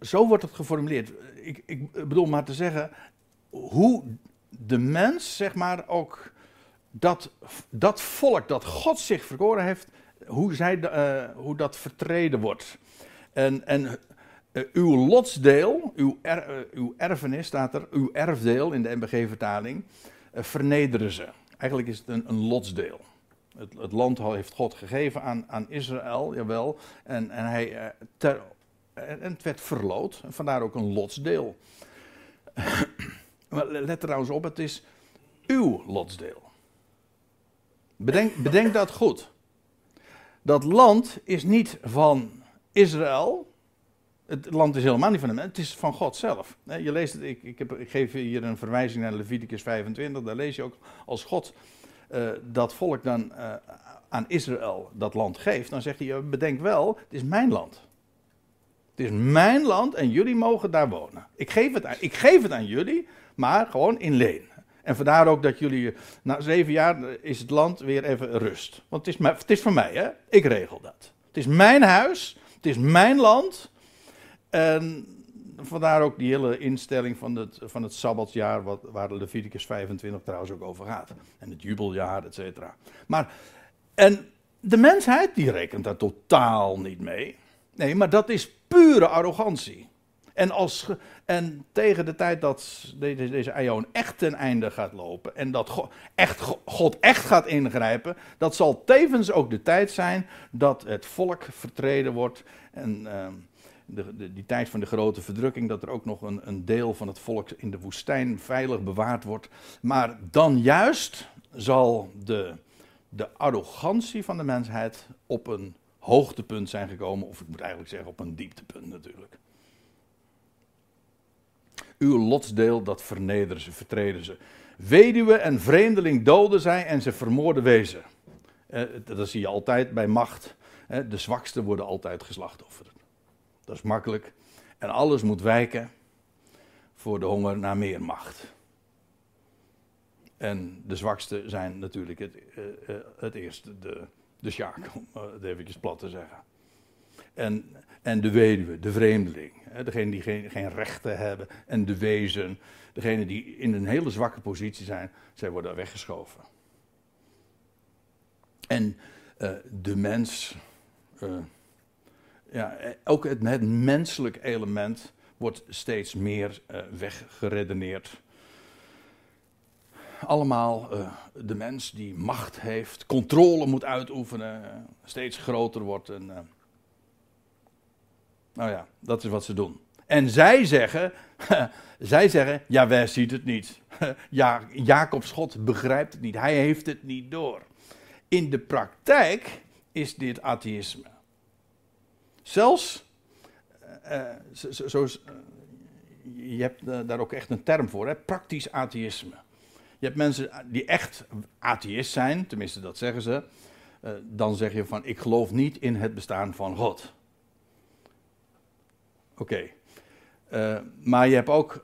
zo wordt het geformuleerd. Ik, ik, bedoel maar te zeggen, hoe de mens, zeg maar, ook dat, dat volk dat God zich verkoren heeft, hoe, zij, hoe dat vertreden wordt. En, en uw lotsdeel, uw, uw erfenis staat er, uw erfdeel in de MBG-vertaling, vernederen ze. Eigenlijk is het een, een lotsdeel. Het, land heeft God gegeven aan, aan Israël, jawel. En, en, hij, ter, en het werd verloot, vandaar ook een lotsdeel. maar let trouwens op, het is uw lotsdeel. Bedenk, bedenk dat goed. Dat land is niet van Israël. Het land is helemaal niet van hem, het is van God zelf. Je leest het, ik, ik, heb, ik geef hier een verwijzing naar Leviticus 25, daar lees je ook als God uh, dat volk dan uh, aan Israël dat land geeft, dan zegt hij, bedenk wel, het is mijn land. Het is mijn land en jullie mogen daar wonen. Ik geef het aan, ik geef het aan jullie, maar gewoon in leen. En vandaar ook dat jullie, na zeven jaar is het land weer even rust. Want het is, het is van mij, hè? Ik regel dat. Het is mijn huis, het is mijn land. En vandaar ook die hele instelling van het, van het Sabbatsjaar, wat, waar Leviticus 25 trouwens ook over gaat. En het jubeljaar, et cetera. Maar, en de mensheid, die rekent daar totaal niet mee. Nee, maar dat is pure arrogantie. En, als, en tegen de tijd dat deze, deze aion echt ten einde gaat lopen en dat God echt, God echt gaat ingrijpen, dat zal tevens ook de tijd zijn dat het volk vertreden wordt. En uh, de, die tijd van de grote verdrukking, dat er ook nog een, een deel van het volk in de woestijn veilig bewaard wordt. Maar dan juist zal de, de arrogantie van de mensheid op een hoogtepunt zijn gekomen, of ik moet eigenlijk zeggen op een dieptepunt natuurlijk. Uw lotsdeel, dat vernederen ze, vertreden ze. Weduwe en vreemdeling doden zij en ze vermoorden wezen. Eh, dat zie je altijd bij macht. De zwaksten worden altijd geslachtofferd. Dat is makkelijk. En alles moet wijken voor de honger naar meer macht. En de zwakste zijn natuurlijk het, uh, het eerste, de, de sjaak, om het eventjes plat te zeggen. En, en de weduwe, de vreemdeling, hè, degene die geen, geen rechten hebben, en de wezen, degene die in een hele zwakke positie zijn, zij worden weggeschoven. En de mens, ja, ook het, menselijk element wordt steeds meer uh, weggeredeneerd allemaal uh, de mens die macht heeft, controle moet uitoefenen, steeds groter wordt. En, nou ja, dat is wat ze doen. En zij zeggen, zij zeggen, ja, wij ziet het niet. ja, Jacob Schot begrijpt het niet, hij heeft het niet door. In de praktijk is dit atheïsme. Zelfs, zo, zo, je hebt daar ook echt een term voor, hè, praktisch atheïsme. Je hebt mensen die echt atheïst zijn, tenminste dat zeggen ze. Dan zeg je van ik geloof niet in het bestaan van God. Oké. Maar je hebt ook,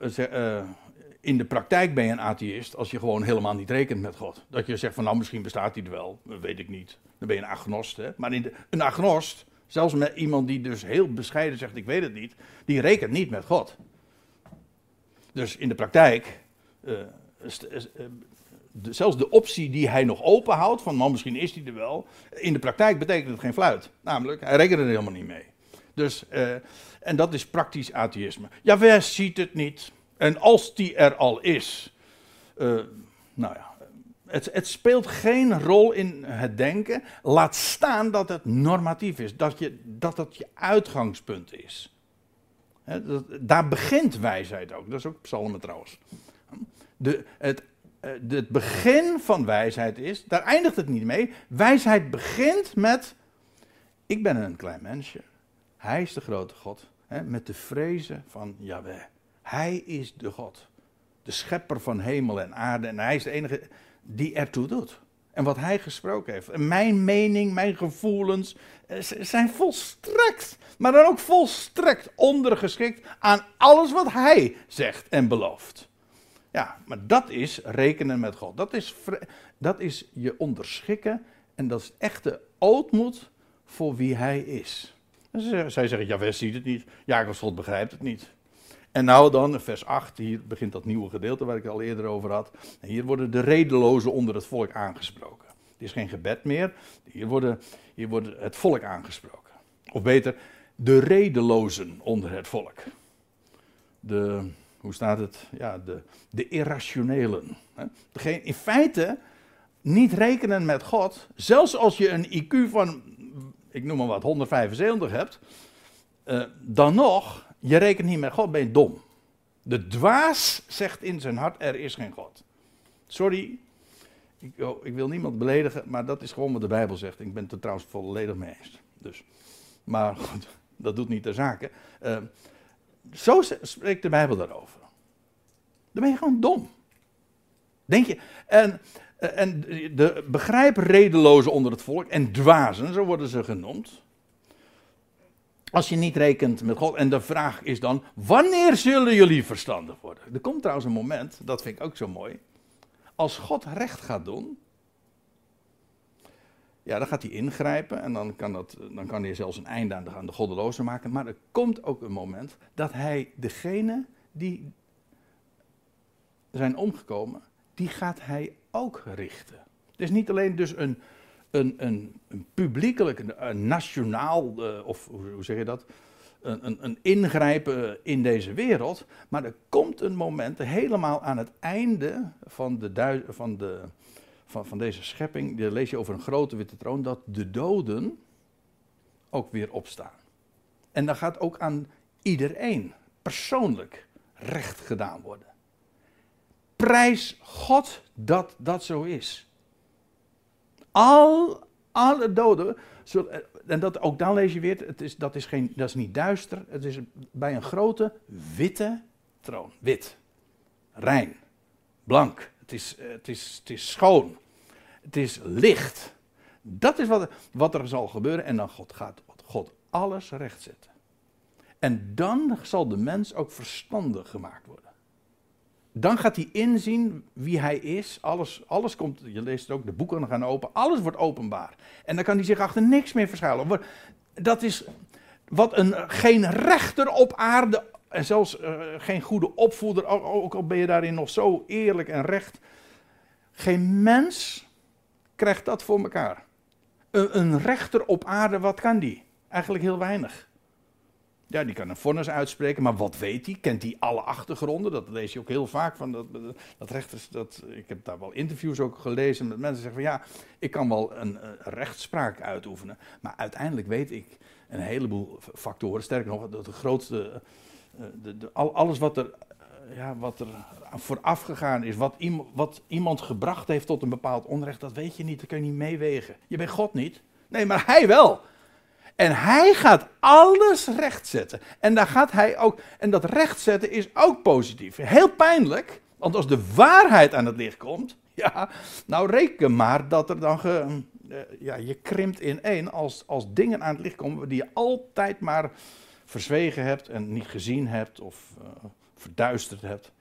in de praktijk ben je een atheïst als je gewoon helemaal niet rekent met God. Dat je zegt van nou misschien bestaat hij er wel, weet ik niet. Dan ben je een agnost. Hè? Maar in de, een agnost, zelfs met iemand die dus heel bescheiden zegt ik weet het niet, die rekent niet met God. Dus in de praktijk eh, zelfs de optie die hij nog openhoudt, van man, misschien is hij er wel, in de praktijk betekent het geen fluit. Namelijk, hij rekent er helemaal niet mee. Dus, uh, en dat is praktisch atheïsme. Jawel ziet het niet. En als die er al is, nou ja, het, het, speelt geen rol in het denken. Laat staan dat het normatief is, dat je, dat, dat je uitgangspunt is. Dat, daar begint wijsheid ook. Dat is ook psalmen trouwens de, het, eh, het begin van wijsheid is, daar eindigt het niet mee. Wijsheid begint met, ik ben een klein mensje. Hij is de grote God. Met de vrezen van Yahweh. Hij is de God. De schepper van hemel en aarde. En hij is de enige die ertoe doet. En wat hij gesproken heeft. En mijn mening, mijn gevoelens eh, zijn volstrekt, maar dan ook volstrekt ondergeschikt aan alles wat hij zegt en belooft. Ja, maar dat is rekenen met God. Dat is, dat is je onderschikken en dat is echte ootmoed voor wie hij is. zij zeggen, ja, wij ziet het niet. Jacobs God begrijpt het niet. En nou dan, vers 8, hier begint dat nieuwe gedeelte waar ik al eerder over had. hier worden de redelozen onder het volk aangesproken. Het is geen gebed meer, hier worden, hier wordt het volk aangesproken. Of beter, de redelozen onder het volk. De, hoe staat het? Ja, de, de irrationelen. Degene, in feite niet rekenen met God, zelfs als je een IQ van, ik noem maar wat, 175 hebt, uh, dan nog, je rekent niet met God, ben je dom. De dwaas zegt in zijn hart, er is geen God. Sorry, ik, oh, ik, wil niemand beledigen, maar dat is gewoon wat de Bijbel zegt. Ik ben het er trouwens volledig mee eens. Dus, maar goed, dat doet niet de zaken. Uh, zo spreekt de Bijbel daarover. Dan ben je gewoon dom. Denk je? En, eh, en de begrijpredelozen onder het volk, en dwazen, zo worden ze genoemd. Als je niet rekent met God. En de vraag is dan: wanneer zullen jullie verstandig worden? Er komt trouwens een moment, dat vind ik ook zo mooi. Als God recht gaat doen. Ja, dan gaat hij ingrijpen en dan kan, dat, dan kan hij zelfs een einde aan de, aan de goddelozen maken. Maar er komt ook een moment dat hij degene die zijn omgekomen, die gaat hij ook richten. Het is niet alleen dus een, een, een, een publiekelijk, een, nationaal, uh, of hoe zeg je dat? Een, een, een, ingrijpen in deze wereld. Maar er komt een moment, helemaal aan het einde van, de, van, de, van, van deze schepping, daar lees je over een grote witte troon, dat de doden ook weer opstaan. En dan gaat ook aan iedereen persoonlijk recht gedaan worden. Prijs God dat dat zo is. Al, alle doden, en dat, ook dan lees je weer, het is, dat, is geen, dat is niet duister, het is bij een grote witte troon. Wit, rein, blank, het is, het is, het is schoon, het is licht. Dat is wat, wat er zal gebeuren en dan God gaat God alles rechtzetten. En dan zal de mens ook verstandig gemaakt worden. Dan gaat hij inzien wie hij is. Alles, alles komt, je leest het ook, de boeken gaan open. Alles wordt openbaar. En dan kan hij zich achter niks meer verschuilen. Dat is wat een, geen rechter op aarde, en zelfs uh, geen goede opvoeder, ook al ben je daarin nog zo eerlijk en recht. Geen mens krijgt dat voor elkaar. Een, een rechter op aarde, wat kan die? Eigenlijk heel weinig. Ja, die kan een vonnis uitspreken, maar wat weet hij? Kent hij alle achtergronden? Dat lees je ook heel vaak van dat, dat rechters. Dat, ik heb daar wel interviews ook gelezen met mensen zeggen van ja, ik kan wel een, rechtspraak uitoefenen, maar uiteindelijk weet ik een heleboel factoren. Sterker nog, dat de grootste, eh, de, de, alles wat er, eh, ja, wat er vooraf gegaan is, wat, wat iemand gebracht heeft tot een bepaald onrecht, dat weet je niet, dat kun je niet meewegen. Je bent God niet. Nee, maar hij wel. En hij gaat alles rechtzetten. En daar gaat hij ook. En dat rechtzetten is ook positief. Heel pijnlijk. Want als de waarheid aan het licht komt. Ja, nou reken maar dat er dan. Ge, uh, ja, je krimpt in één. Als, als dingen aan het licht komen die je altijd maar verzwegen hebt. En niet gezien hebt. Of uh, verduisterd hebt.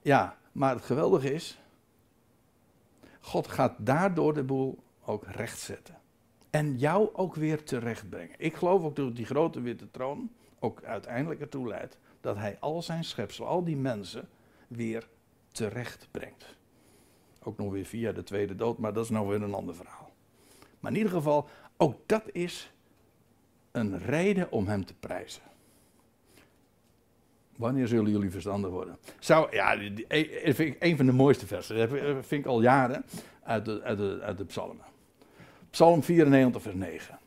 Ja, maar het geweldige is. God gaat daardoor de boel ook rechtzetten en jou ook weer terechtbrengen. Ik geloof ook dat die grote witte troon ook uiteindelijk ertoe leidt dat hij al zijn schepsel, al die mensen, weer terecht brengt. Ook nog weer via de tweede dood, maar dat is nou weer een ander verhaal. Maar in ieder geval, ook dat is een reden om hem te prijzen. Wanneer zullen jullie verstandig worden? Zou, ja, vind ik een van de mooiste versen. Dat vind ik al jaren uit de, uit de, uit de psalmen. Psalm 94, vers 9.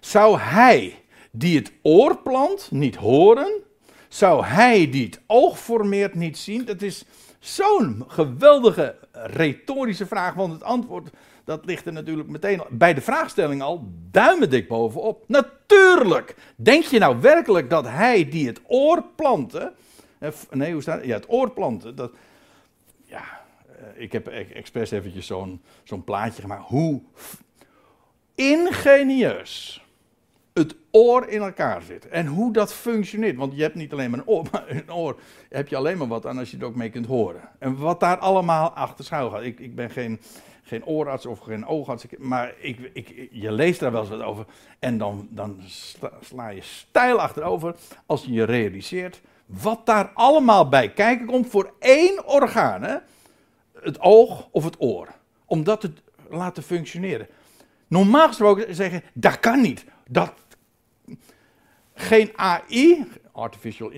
Zou hij die het oor plant niet horen? Zou hij die het oog formeert niet zien? Dat is zo'n geweldige retorische vraag, want het antwoord dat ligt er natuurlijk meteen bij de vraagstelling al duimendik bovenop. Natuurlijk! Denk je nou werkelijk dat hij die het oor plantte, nee, hoe staat het? Ja, het oor plantte, dat, ja, eh, ik heb expres eventjes zo'n zo'n plaatje gemaakt. Hoe ingenieus het oor in elkaar zit. En hoe dat functioneert. Want je hebt niet alleen maar een oor, maar een oor heb je alleen maar wat aan als je het ook mee kunt horen. En wat daar allemaal achter schuil gaat. Ik, ik ben geen, geen oorarts of geen oogarts, maar ik, ik, je leest daar wel eens wat over. En dan, dan sla, je stijl achterover als je je realiseert wat daar allemaal bij kijken komt voor één orgaan. Hè? Het oog of het oor. Om dat te laten functioneren. Normaal gesproken zeggen, dat kan niet. Dat, geen AI, artificial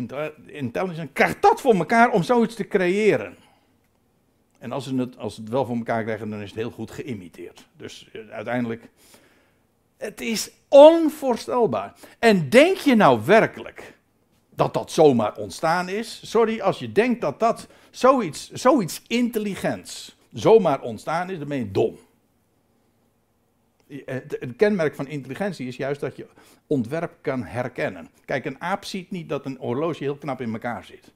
intelligence, krijgt dat voor elkaar om zoiets te creëren. En als ze het, als het wel voor elkaar krijgen, dan is het heel goed geïmiteerd. Dus eh, uiteindelijk, het is onvoorstelbaar. En denk je nou werkelijk dat dat zomaar ontstaan is? Sorry, als je denkt dat dat zoiets, zoiets intelligents zomaar ontstaan is, dan ben je dom. Het kenmerk van intelligentie is juist dat je ontwerp kan herkennen. Kijk, een aap ziet niet dat een horloge heel knap in elkaar zit.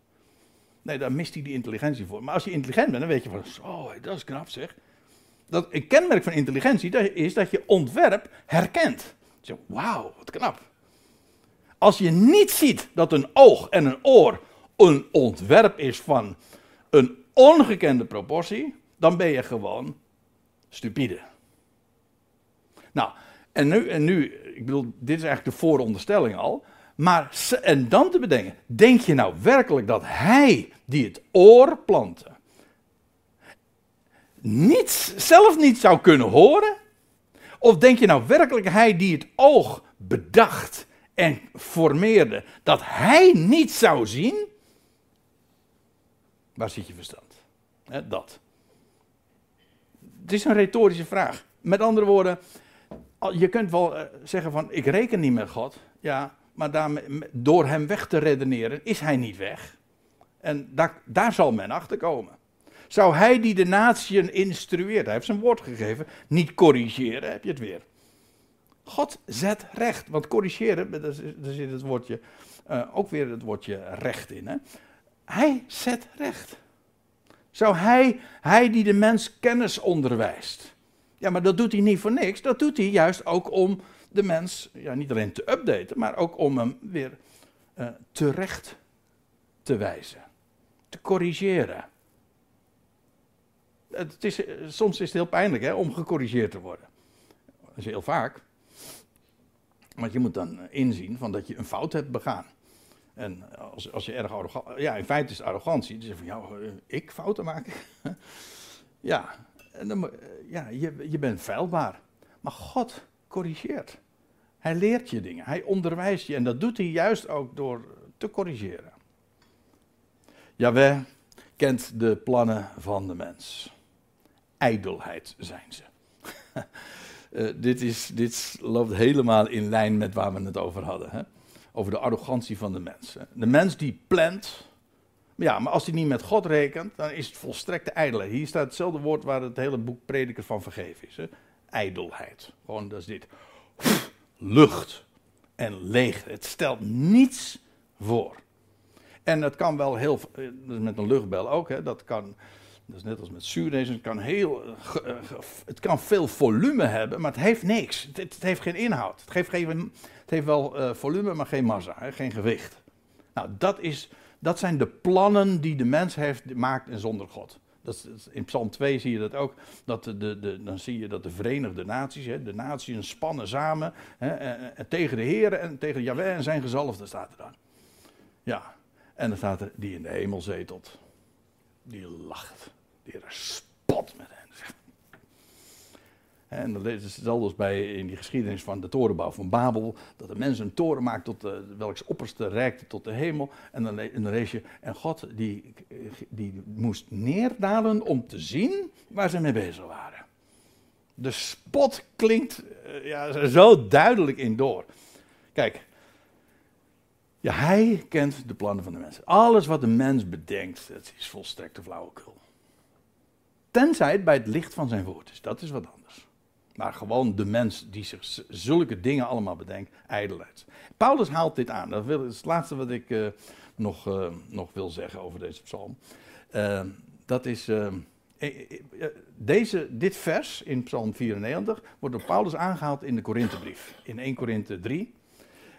Nee, daar mist hij die intelligentie voor. Maar als je intelligent bent, dan weet je van, oh, dat is knap zeg. Dat, een kenmerk van intelligentie is dat je ontwerp herkent. Zo, wauw, wat knap. Als je niet ziet dat een oog en een oor een ontwerp is van een ongekende proportie, dan ben je gewoon stupide. Nou, en nu, en nu, ik bedoel, dit is eigenlijk de vooronderstelling al. Maar, en dan te bedenken, denk je nou werkelijk dat hij die het oor plantte, niets, zelf niet zou kunnen horen? Of denk je nou werkelijk hij die het oog bedacht en formeerde, dat hij niet zou zien? Waar zit je verstand? dat. Het is een retorische vraag. Met andere woorden, je kunt wel eh, zeggen van ik reken niet met God. Ja, maar daarmee, door hem weg te redeneren is hij niet weg. En daar, daar zal men achter komen. Zou hij die de natieën instrueert, hij heeft zijn woord gegeven, niet corrigeren, heb je het weer. God zet recht, want corrigeren, daar zit het woordje, uh, ook weer het woordje recht in. Hè? Hij zet recht. Zou hij, hij die de mens kennis onderwijst. Ja, maar dat doet hij niet voor niks. Dat doet hij juist ook om de mens, ja, niet alleen te updaten, maar ook om hem weer uh, terecht te wijzen. Te corrigeren. Het is, soms is het heel pijnlijk hè, om gecorrigeerd te worden. Dat is heel vaak. Want je moet dan inzien van dat je een fout hebt begaan. En als, als je erg arrogant... Ja, in feite is het arrogantie. Dus van, jou, ik fouten maken? ja, en ja je, je bent feilbaar. Maar God corrigeert. Hij leert je dingen. Hij onderwijst je. En dat doet hij juist ook door te corrigeren. Jawel kent de plannen van de mens. Ijdelheid zijn ze. uh, dit, is, dit loopt helemaal in lijn met waar we het over hadden. Hè? over de arrogantie van de mens. De mens die plant, ja, maar als hij niet met God rekent, dan is het volstrekte ijdelheid. Hier staat hetzelfde woord waar het hele boek Prediker van vergeven is. Hè? Ijdelheid. Gewoon, dat is dit. Lucht en leeg. Het stelt niets voor. En het kan wel heel, eh, dat met een luchtbel ook, hè, dat kan, dat is net als met zuurdezen, het kan heel, eh, het kan veel volume hebben, maar het heeft niks. Het, heeft geen inhoud. Het geeft het heeft wel volume, maar geen massa, hè, geen gewicht. Nou, dat, is, dat zijn de plannen die de mens heeft, maakt en zonder God. Dat in Psalm 2 zie je dat ook. Dat de, de, dan zie je dat de Verenigde Naties, hè, de naties spannen samen hè, en, en tegen de Heer en tegen Jahweh en zijn gezalfde staat er dan. Ja, en dan staat er die in de hemel zetelt. Die lacht. Die er spot met en dat is hetzelfde bij in die geschiedenis van de torenbouw van Babel. Dat de mens een toren maakt tot de, welks opperste reikte tot de hemel. En dan, dan lees je, en God die, die moest neerdalen om te zien waar ze mee bezig waren. De spot klinkt eh, ja, zo duidelijk in door. Kijk, ja, hij kent de plannen van de mens. Alles wat de mens bedenkt, dat is volstrekte flauwekul. Tenzij het bij het licht van zijn woord is. Dat is wat anders. Maar gewoon de mens die zich zulke dingen allemaal bedenkt, ijdelheid. Paulus haalt dit aan. Dat is het laatste wat ik uh, nog, uh, nog wil zeggen over deze psalm. Uh, dat is. deze, dit vers in Psalm 94 wordt door Paulus aangehaald in de Korinthebrief. In 1 Korinthe 3.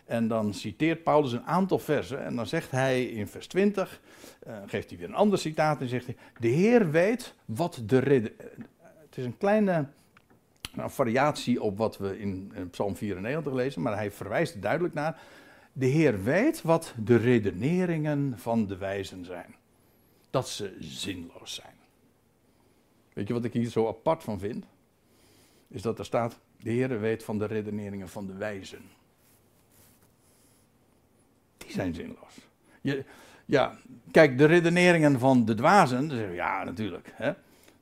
En dan citeert Paulus een aantal versen. En dan zegt hij in vers 20, geeft hij weer een ander citaat en zegt hij: De Heer weet wat de reden. Het is een kleine een variatie op wat we in, Psalm 94 lezen, maar hij verwijst er duidelijk naar. De Heer weet wat de redeneringen van de wijzen zijn. Dat ze zinloos zijn. Weet je wat ik hier zo apart van vind? Is dat er staat, de Heer weet van de redeneringen van de wijzen. zijn zinloos. Je, ja, kijk, de redeneringen van de dwazen, ja, natuurlijk. Hè?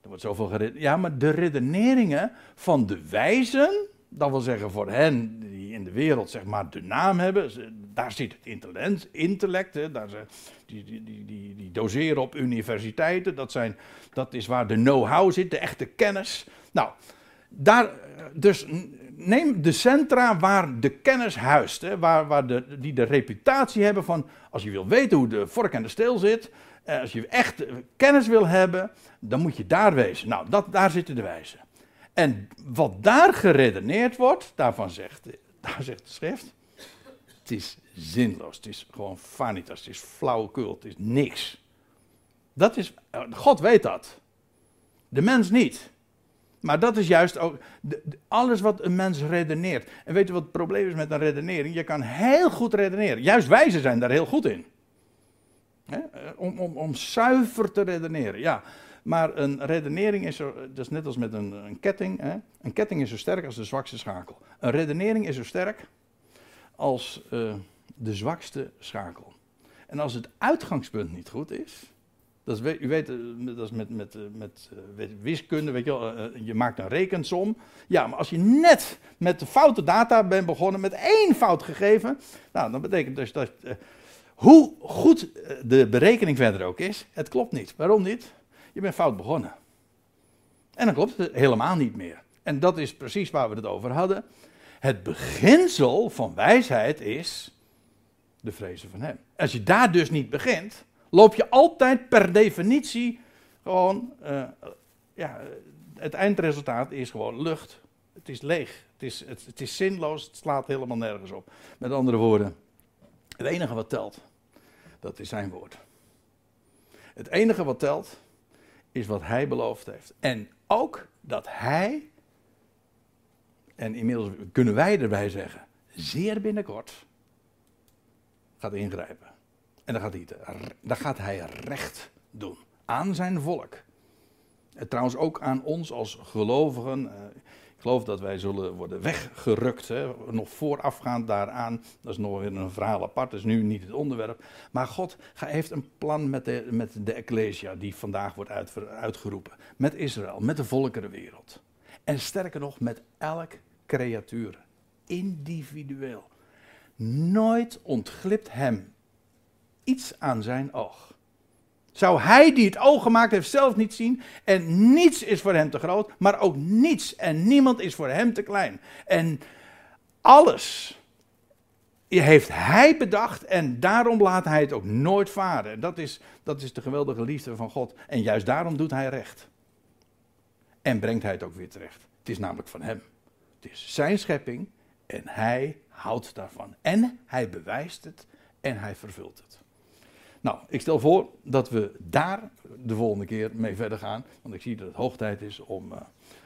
Er wordt zoveel. Ja, maar de redeneringen van de wijzen, dat wil zeggen voor hen die in de wereld zeg maar de naam hebben, daar zit het intellect, intellect daar ze, die, die, die, die, doseren op universiteiten, dat, zijn, dat is waar de know-how zit, de echte kennis. Nou, daar, dus neem de centra waar de kennis huist, waar, waar de, die de reputatie hebben van, als je wil weten hoe de vork en de steel zit, als je echt kennis wil hebben, dan moet je daar wezen. Nou, dat, daar zitten de wijzen. En wat daar geredeneerd wordt, daarvan zegt, daar zegt de schrift, het is zinloos, het is gewoon vanitas, het is flauwekul, het is niks. Dat is, God weet dat. De mens niet. Maar dat is juist ook alles wat een mens redeneert. En weet je wat het probleem is met een redenering? Je kan heel goed redeneren. Juist wijzen zijn daar heel goed in. Om, om, om zuiver te redeneren. Ja, maar een redenering is zo, dat is net als met een, een ketting. Hè? Een ketting is zo sterk als de zwakste schakel. Een redenering is zo sterk als de zwakste schakel. En als het uitgangspunt niet goed is. Dat is, u weet, eh, dat is met, met, eh, met wiskunde, weet je wel, je maakt een rekensom. Ja, maar als je net met de foute data bent begonnen, met één fout gegeven, nou, dan betekent dus dat, hoe goed de berekening verder ook is, het klopt niet. Waarom niet? Je bent fout begonnen. En dan klopt het helemaal niet meer. En dat is precies waar we het over hadden. Het beginsel van wijsheid is de vrezen van Hem. Als je daar dus niet begint, loop je altijd per definitie gewoon. Uh, ja, het eindresultaat is gewoon lucht. Het is leeg. Het is, het, het is zinloos. Het slaat helemaal nergens op. Met andere woorden, het enige wat telt, dat is zijn woord. Het enige wat telt, is wat hij beloofd heeft. En ook dat hij, en inmiddels kunnen wij erbij zeggen, zeer binnenkort gaat ingrijpen. En dan gaat hij, dan gaat hij recht doen aan zijn volk. En trouwens ook aan ons als gelovigen. Geloof dat wij zullen worden weggerukt, hè, nog voorafgaand daaraan. Dat is nog weer een verhaal apart, dat is nu niet het onderwerp. Maar God heeft een plan met de, met de Ecclesia, die vandaag wordt uitgeroepen. Met Israël, met de volkerenwereld. En sterker nog, met elk creatuur. Individueel. Nooit ontglipt hem iets aan zijn oog. Zou hij die het oog gemaakt heeft zelf niet zien? En niets is voor hem te groot, maar ook niets en niemand is voor hem te klein. En alles heeft hij bedacht en daarom laat hij het ook nooit varen. Dat is, dat is de geweldige liefde van God. En juist daarom doet hij recht. En brengt hij het ook weer terecht. Het is namelijk van hem. Het is zijn schepping en hij houdt daarvan. En hij bewijst het en hij vervult het. Nou, ik stel voor dat we daar de volgende keer mee verder gaan. Want ik zie dat het hoog tijd is om uh,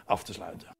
af te sluiten.